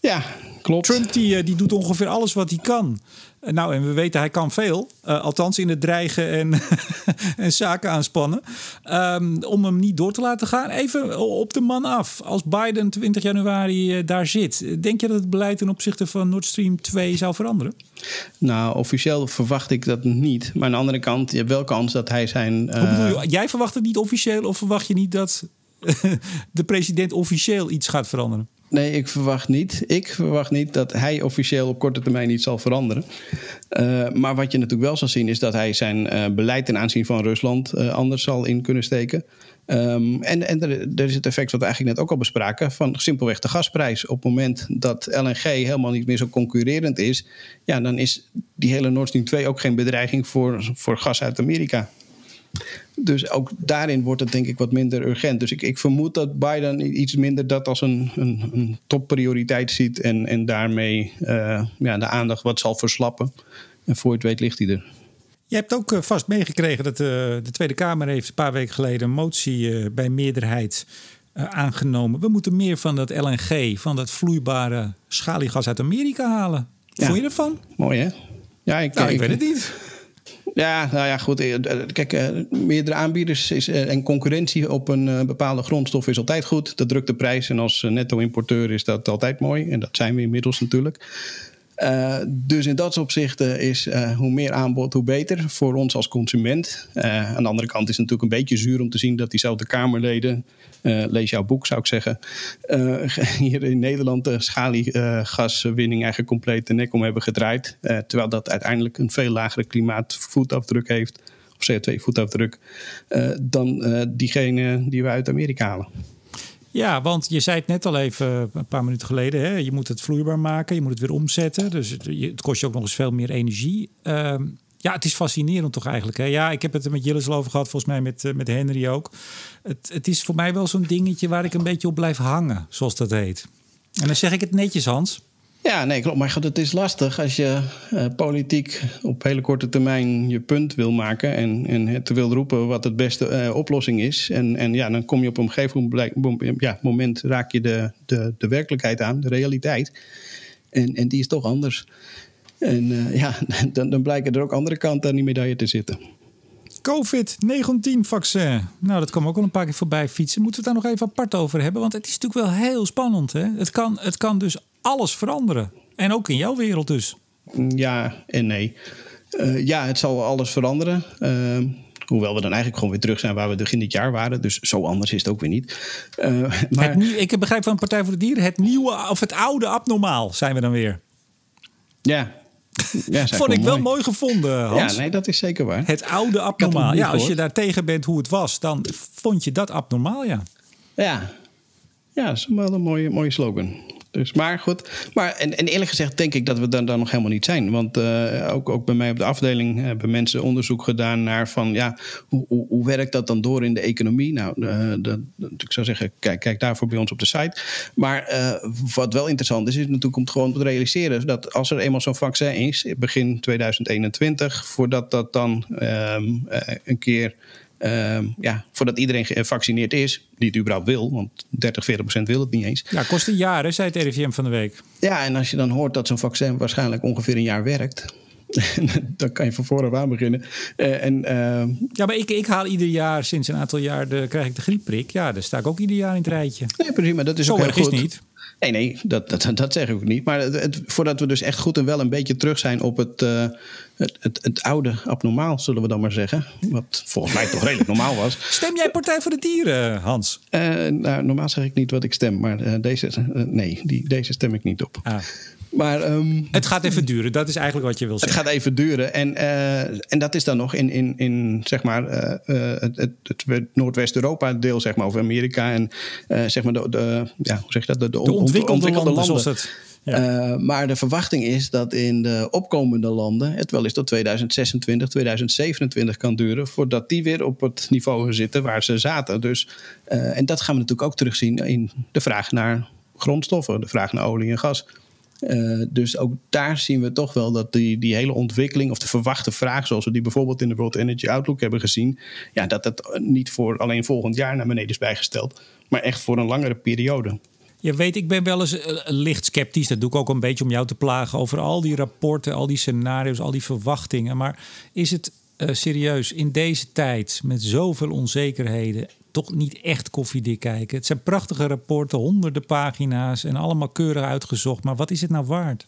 Ja, klopt. Trump die, die doet ongeveer alles wat hij kan. Nou, en we weten hij kan veel. Uh, althans in het dreigen en, [LAUGHS] en zaken aanspannen. Um, om hem niet door te laten gaan. Even op de man af. Als Biden 20 januari uh, daar zit. Denk je dat het beleid ten opzichte van Nord Stream 2 zou veranderen? Nou, officieel verwacht ik dat niet. Maar aan de andere kant, je hebt wel kans dat hij zijn... Uh... Hoe bedoel je? Jij verwacht het niet officieel? Of verwacht je niet dat [LAUGHS] de president officieel iets gaat veranderen? Nee, ik verwacht niet. Ik verwacht niet dat hij officieel op korte termijn iets zal veranderen. Uh, maar wat je natuurlijk wel zal zien is dat hij zijn uh, beleid ten aanzien van Rusland uh, anders zal in kunnen steken. Um, en en er, er, is het effect wat we eigenlijk net ook al bespraken van simpelweg de gasprijs. Op het moment dat LNG helemaal niet meer zo concurrerend is, ja, dan is die hele Nord Stream 2 ook geen bedreiging voor, voor gas uit Amerika. Dus ook daarin wordt het denk ik wat minder urgent. Dus ik, ik vermoed dat Biden iets minder dat als een, een, een topprioriteit ziet en, en daarmee uh, ja, de aandacht wat zal verslappen. En voor het weet ligt hij er. Je hebt ook eh, vast meegekregen dat de, de Tweede Kamer heeft een paar weken geleden een motie uh, bij meerderheid uh, aangenomen. We moeten meer van dat LNG, van dat vloeibare schaliegas uit Amerika halen. Ja. Vond je ervan? Mooi hè? Ja, ik, nou, ik, ik weet het niet. Ja, nou ja, goed. Kijk, meerdere aanbieders is, en concurrentie op een bepaalde grondstof is altijd goed. Dat drukt de prijs. En als netto-importeur is dat altijd mooi. En dat zijn we inmiddels natuurlijk. Uh, dus in dat opzicht is uh, hoe meer aanbod, hoe beter voor ons als consument. Aan de andere kant is het natuurlijk een beetje zuur om te zien dat diezelfde Kamerleden, lees jouw boek zou ik zeggen, [LAUGHS] hier in Nederland de schaliegaswinning eigenlijk compleet de nek om hebben gedraaid. terwijl dat uiteindelijk een veel lagere klimaatvoetafdruk heeft, of CO2-voetafdruk, dan diegene die we uit Amerika halen. Ja, want je zei het net al even een paar minuten geleden. Hè? Je moet het vloeibaar maken, je moet het weer omzetten. Dus het, kost je ook nog eens veel meer energie. Ehm, ja, het is fascinerend toch eigenlijk. Hè? Ja, ik heb het er met Jillis over gehad, volgens mij met, uh, met Henry ook. Het, het is voor mij wel zo'n dingetje waar ik een beetje op blijf hangen, zoals dat heet. En dan zeg ik het netjes, Hans. Ja, nee, klopt. Maar God, het is lastig als je uh, politiek op hele korte termijn je punt wil maken en, en het wil roepen wat het beste uh, oplossing is. En, en ja, dan kom je op een gegeven moment, ja, moment raak je de, de, de werkelijkheid aan, de realiteit. En, en die is toch anders. En uh, ja, [LAUGHS] dan, dan blijken er ook andere kanten aan die medaille te zitten. COVID-19-vaccin. Nou, dat kwam ook al een paar keer voorbij fietsen. Moeten we het daar nog even apart over hebben? Want het is natuurlijk wel heel spannend. Hè? Het, kan, het kan dus alles veranderen. En ook in jouw wereld dus. Ja en nee. Uh, ja, het zal alles veranderen. Uh, hoewel we dan eigenlijk gewoon weer terug zijn waar we begin dit jaar waren. Dus zo anders is het ook weer niet. Uh, maar... het ik begrijp van Partij voor de Dieren, het nieuwe of het oude abnormaal zijn we dan weer. Ja, ja, [LAUGHS] Vond ik wel mooi gevonden, Hans. Ja, nee, dat is zeker waar. Het oude abnormaal. Ja, als je daar tegen bent hoe het was, dan vond je dat abnormaal, ja. Ja, ja dat is wel een mooie, mooie slogan. Dus, maar goed. Maar, en, en eerlijk gezegd denk ik dat we dan, dan nog helemaal niet zijn. Want uh, ook, ook bij mij op de afdeling hebben mensen onderzoek gedaan naar van ja, hoe, hoe, werkt dat dan door in de economie? Nou, uh, dat, ik zou zeggen, kijk, kijk daarvoor bij ons op de site. Maar uh, wat wel interessant is, is natuurlijk om gewoon te realiseren dat als er eenmaal zo'n vaccin is, begin 2021, voordat dat dan um, een keer uh, ja, voordat iedereen gevaccineerd is, die het überhaupt wil, want 30, 40 procent wil het niet eens. Ja, kost een jaar, hè, zei het RIVM van de week. Ja, en als je dan hoort dat zo'n vaccin waarschijnlijk ongeveer een jaar werkt, [LAUGHS] dan kan je van vooraf aan beginnen. Uh, en, uh... Ja, maar ik, ik haal ieder jaar, sinds een aantal jaar, de, krijg ik de griepprik. Ja, daar sta ik ook ieder jaar in het rijtje. Nee, prima, dat is Zo ook heel goed. Is niet. Nee, nee, dat, dat, dat zeg ik ook niet. Maar het, het, voordat we dus echt goed en wel een beetje terug zijn op het, uh, het, het, het, oude abnormaal, zullen we dan maar zeggen. Wat volgens mij toch redelijk normaal was. Stem jij Partij voor de Dieren, Hans? Uh, nou, normaal zeg ik niet wat ik stem, maar uh, deze, nee, die, deze stem ik niet op. Ah. Maar, um, het gaat even duren, dat is eigenlijk wat je wil zeggen. Het gaat even duren. En, uh, en dat is dan nog in, in, in zeg maar, uh, uh, het, het, het Noordwest-Europa-deel, zeg maar, of Amerika. En zeg maar, de, de, ja, hoe zeg je dat? De, de, de ontwikkelde, ontwikkelde, landen. landen. Het, ja. maar de verwachting is dat in de opkomende landen het wel eens tot 2026, 2027 kan duren. voordat die weer op het niveau zitten waar ze zaten. Dus, en dat gaan we natuurlijk ook terugzien in de vraag naar grondstoffen, de vraag naar olie en gas. Uh, dus ook daar zien we toch wel dat die, die hele ontwikkeling of de verwachte vraag, zoals we die bijvoorbeeld in de World Energy Outlook hebben gezien, ja, dat dat niet voor alleen volgend jaar naar beneden is bijgesteld, maar echt voor een langere periode. Je weet, ik ben wel eens uh, licht sceptisch. Dat doe ik ook een beetje om jou te plagen over al die rapporten, al die scenario's, al die verwachtingen. Maar is het uh, serieus in deze tijd met zoveel onzekerheden toch niet echt koffiedik kijken. Het zijn prachtige rapporten, honderden pagina's en allemaal keurig uitgezocht. Maar wat is het nou waard?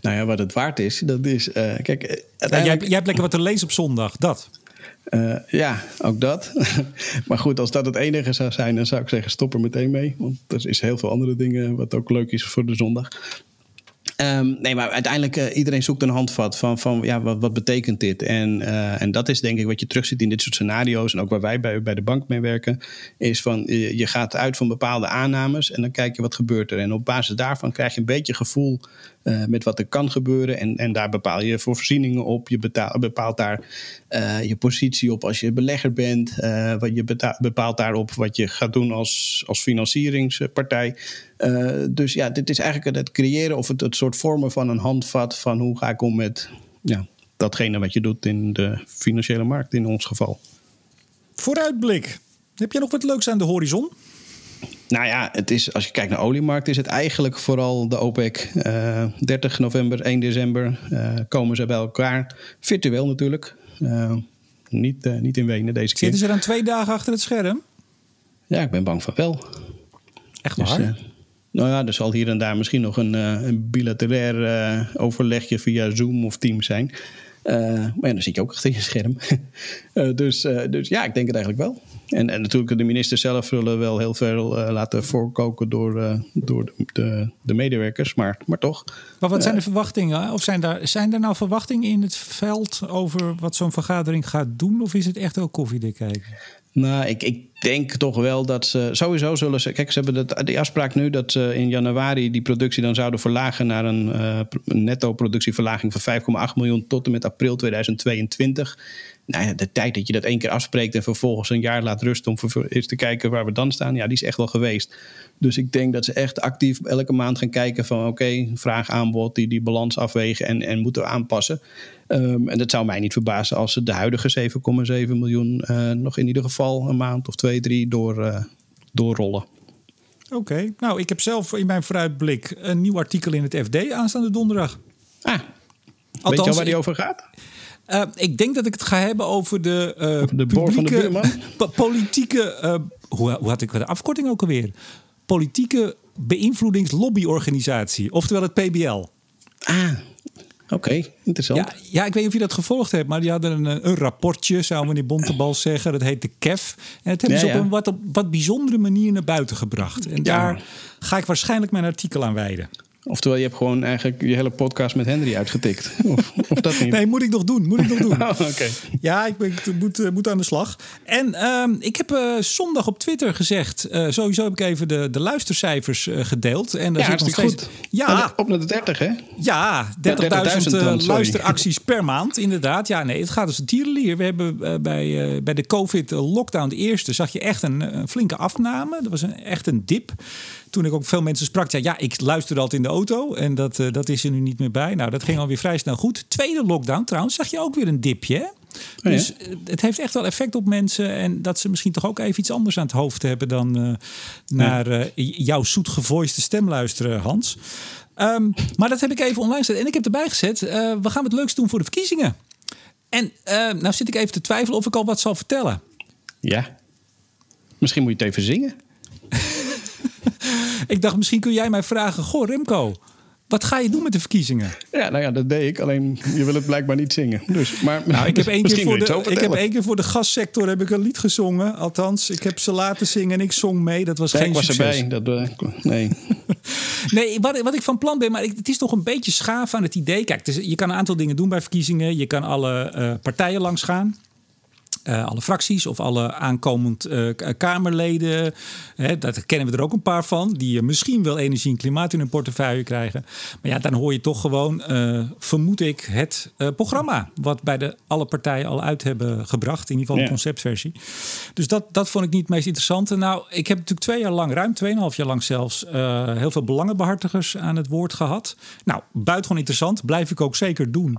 Nou ja, wat het waard is, dat is. Uh, kijk, uiteindelijk... ja, jij, jij hebt lekker wat te lezen op zondag, dat. Uh, ja, ook dat. [LAUGHS] maar goed, als dat het enige zou zijn, dan zou ik zeggen: stop er meteen mee. Want er is heel veel andere dingen wat ook leuk is voor de zondag. Um, nee, maar uiteindelijk uh, iedereen zoekt een handvat van, van ja, wat, betekent dit? En, uh, en dat is denk ik wat je terugziet in dit soort scenario's en ook waar wij bij, bij de bank mee werken, is van je, je gaat uit van bepaalde aannames en dan kijk je wat gebeurt er. En op basis daarvan krijg je een beetje gevoel uh, met wat er kan gebeuren. En, en daar bepaal je voor voorzieningen op. Je betaal, bepaalt daar uh, je positie op als je belegger bent. Uh, wat je betaal, bepaalt daarop wat je gaat doen als, als financieringspartij. dus ja, dit is eigenlijk het creëren of het, het soort vormen van een handvat van hoe ga ik om met ja, datgene wat je doet in de financiële markt in ons geval. Vooruitblik. Heb je nog wat leuks aan de horizon? Nou ja, het is, als je kijkt naar oliemarkt, is het eigenlijk vooral de OPEC. Uh, 30 november, 1 december uh, komen ze bij elkaar. Virtueel natuurlijk. Uh, niet, niet in Wenen deze keer. Zitten ze dan twee dagen achter het scherm? Ja, ik ben bang van wel. Echt waar? Dus, nou ja, er zal hier en daar misschien nog een, een bilaterair overlegje via Zoom of Teams zijn. maar ja, dan zit je ook achter je scherm. [LAUGHS] dus, dus ja, ik denk het eigenlijk wel. En, en natuurlijk, de ministers zelf zullen wel heel veel uh, laten voorkoken door, uh, door de, de, de, medewerkers, maar, maar toch. Maar wat zijn de verwachtingen? Of zijn daar, zijn er nou verwachtingen in het veld over wat zo'n vergadering gaat doen? Of is het echt ook koffiedik kijken? Nou, ik, ik denk toch wel dat ze sowieso zullen ze. Kijk, ze hebben de, die afspraak nu dat ze in januari die productie dan zouden verlagen naar een, uh, netto productieverlaging van 5,8 miljoen tot en met april 2022 nou ja, de tijd dat je dat één keer afspreekt en vervolgens een jaar laat rusten om eens te kijken waar we dan staan, ja, die is echt wel geweest. Dus ik denk dat ze echt actief elke maand gaan kijken van oké, vraag, aanbod, die, die balans afwegen en, en moeten aanpassen. Um, en dat zou mij niet verbazen als ze de huidige 7,7 miljoen uh, nog in ieder geval een maand of twee, drie door, uh, doorrollen. Oké, nou ik heb zelf in mijn vooruitblik een nieuw artikel in het FD aanstaande donderdag. Ah, Althans, weet je al waar die over gaat? Uh, ik denk dat ik het ga hebben over de, uh, over de boor van de buurman. [LAUGHS] politieke. Uh, hoe, hoe, had ik de afkorting ook alweer? Politieke beïnvloedingslobbyorganisatie, oftewel het PBL. Ah, oké, interessant. Ja, ja, ik weet niet of je dat gevolgd hebt, maar die hadden een, een rapportje, zou meneer Bontebal zeggen. Dat heet de KEF. En dat hebben ze op een wat, op wat bijzondere manier naar buiten gebracht. En daar ga ik waarschijnlijk mijn artikel aan wijden. Oftewel, je hebt gewoon eigenlijk je hele podcast met Henry uitgetikt. [LAUGHS] Of, of dat niet? Nee, moet ik nog doen. Moet ik nog doen. [LAUGHS] oh, okay. Ja, ik, ben, ik moet, uh, moet, aan de slag. En uh, ik heb uh, zondag op Twitter gezegd... Eh, sowieso heb ik even de, de luistercijfers gedeeld. En daar ja, zit nog steeds... goed. Ja, op naar de 30, hè? Ja, 30.000 30 luisteracties per maand, inderdaad. Ja, nee, het gaat als een tierenlier. We hebben bij, bij de COVID-lockdown, de eerste... zag je echt een, een flinke afname. Dat was een, echt een dip toen ik ook veel mensen sprak, zei ja, ik luisterde altijd in de auto en dat, uh, dat is er nu niet meer bij. Nou, dat ging alweer vrij snel goed. Tweede lockdown trouwens, zag je ook weer een dipje. Hè? Oh, dus eh, het heeft echt wel effect op mensen. En dat ze misschien toch ook even iets anders aan het hoofd hebben dan uh, naar uh, jouw zoetgevoiste stem luisteren, Hans. Um, maar dat heb ik even online gezet. En ik heb erbij gezet, we gaan het leuks doen voor de verkiezingen. En nou zit ik even te twijfelen of ik al wat zal vertellen. Ja. Misschien moet je het even zingen. [LAUGHS] ik dacht, misschien kun jij mij vragen: Goh, Remco. Wat ga je doen met de verkiezingen? Ja, nou ja, dat deed ik. Alleen je wil het blijkbaar niet zingen. Dus, maar nou, ik heb [LAUGHS] één keer voor de, ik heb één keer voor de gassector heb ik een lied gezongen. Althans, ik heb ze laten zingen en ik zong mee. Dat was geen was succes. erbij. Dat, uh, nee. [LAUGHS] nee, wat, wat ik van plan ben, maar ik, het is toch een beetje schaaf aan het idee. Kijk, je kan een aantal dingen doen bij verkiezingen. Je kan alle uh, partijen langs gaan. Uh, alle fracties of alle aankomend uh, Kamerleden. Hè, daar kennen we er ook een paar van. Die misschien wel energie en klimaat in hun portefeuille krijgen. Maar ja, dan hoor je toch gewoon, uh, vermoed ik, het programma. Wat bij de, alle partijen al uit hebben gebracht. In ieder geval de conceptversie. Dus dat, dat vond ik niet het meest interessante. Nou, ik heb natuurlijk twee jaar lang, ruim tweeënhalf jaar lang zelfs, heel veel belangenbehartigers aan het woord gehad. Nou, buitengewoon interessant. Blijf ik ook zeker doen.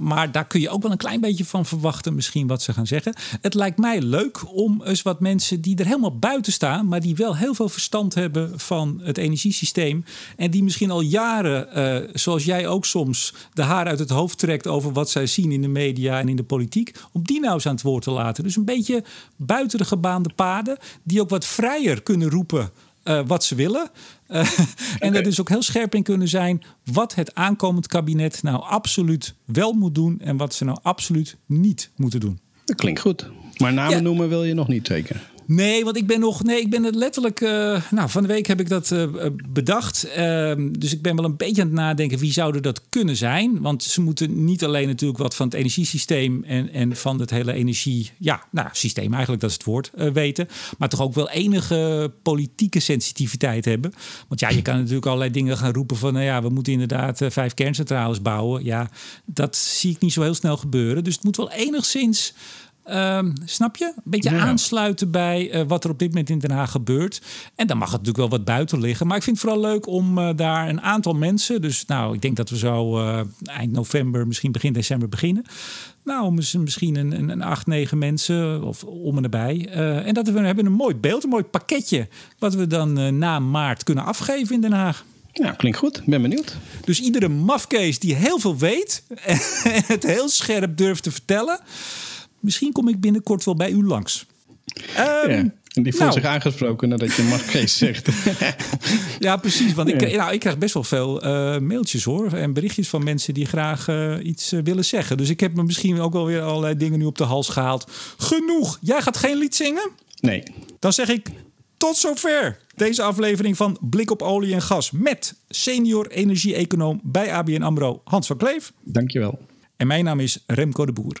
maar daar kun je ook wel een klein beetje van verwachten, misschien wat ze gaan zeggen. Het lijkt mij leuk om eens wat mensen die er helemaal buiten staan, maar die wel heel veel verstand hebben van het energiesysteem. En die misschien al jaren, uh, zoals jij ook soms, de haar uit het hoofd trekt over wat zij zien in de media en in de politiek. Om die nou eens aan het woord te laten. Dus een beetje buiten de gebaande paden, die ook wat vrijer kunnen roepen. Uh, wat ze willen. Uh, okay. [LAUGHS] En er dus ook heel scherp in kunnen zijn wat het aankomend kabinet nou absoluut wel moet doen en wat ze nou absoluut niet moeten doen. Dat klinkt goed. Maar namen noemen wil je nog niet zeker? Nee, want ik ben nog. Nee, ik ben het letterlijk. Uh, nou, van de week heb ik dat uh, bedacht. Uh, dus ik ben wel een beetje aan het nadenken wie zouden dat kunnen zijn. Want ze moeten niet alleen natuurlijk wat van het energiesysteem en, en van het hele energie. Ja, nou, systeem eigenlijk, dat is het woord, weten. Maar toch ook wel enige politieke sensitiviteit hebben. Want ja, je kan natuurlijk allerlei dingen gaan roepen van. Nou ja, we moeten inderdaad vijf kerncentrales bouwen. Ja, dat zie ik niet zo heel snel gebeuren. Dus het moet wel enigszins Um, snap je? Een beetje aansluiten bij uh, wat er op dit moment in Den Haag gebeurt. En dan mag het natuurlijk wel wat buiten liggen. Maar ik vind het vooral leuk om uh, daar een aantal mensen. Dus nou, ik denk dat we zo uh, eind november, misschien begin december beginnen. nou, misschien een, een, een acht, negen mensen of om en nabij. En dat we hebben een mooi beeld, een mooi pakketje, wat we dan na maart kunnen afgeven in Den Haag. Ja, klinkt goed. Ben benieuwd. Dus iedere mafkees die heel veel weet [LAUGHS] en het heel scherp durft te vertellen, misschien kom ik binnenkort wel bij u langs. Um, ja. En die voelt nou. zich aangesproken nadat je Marquees [LAUGHS] zegt. ja, precies. Want ik, nou, ik krijg best wel veel uh, mailtjes hoor. En berichtjes van mensen die graag uh, iets uh, willen zeggen. Dus ik heb me misschien ook wel weer allerlei dingen nu op de hals gehaald. Genoeg. Jij gaat geen lied zingen? Nee. Dan zeg ik tot zover deze aflevering van Blik op olie en gas. Met senior energie-econoom bij ABN AMRO Hans van Kleef. Dankjewel. En mijn naam is Remco de Boer.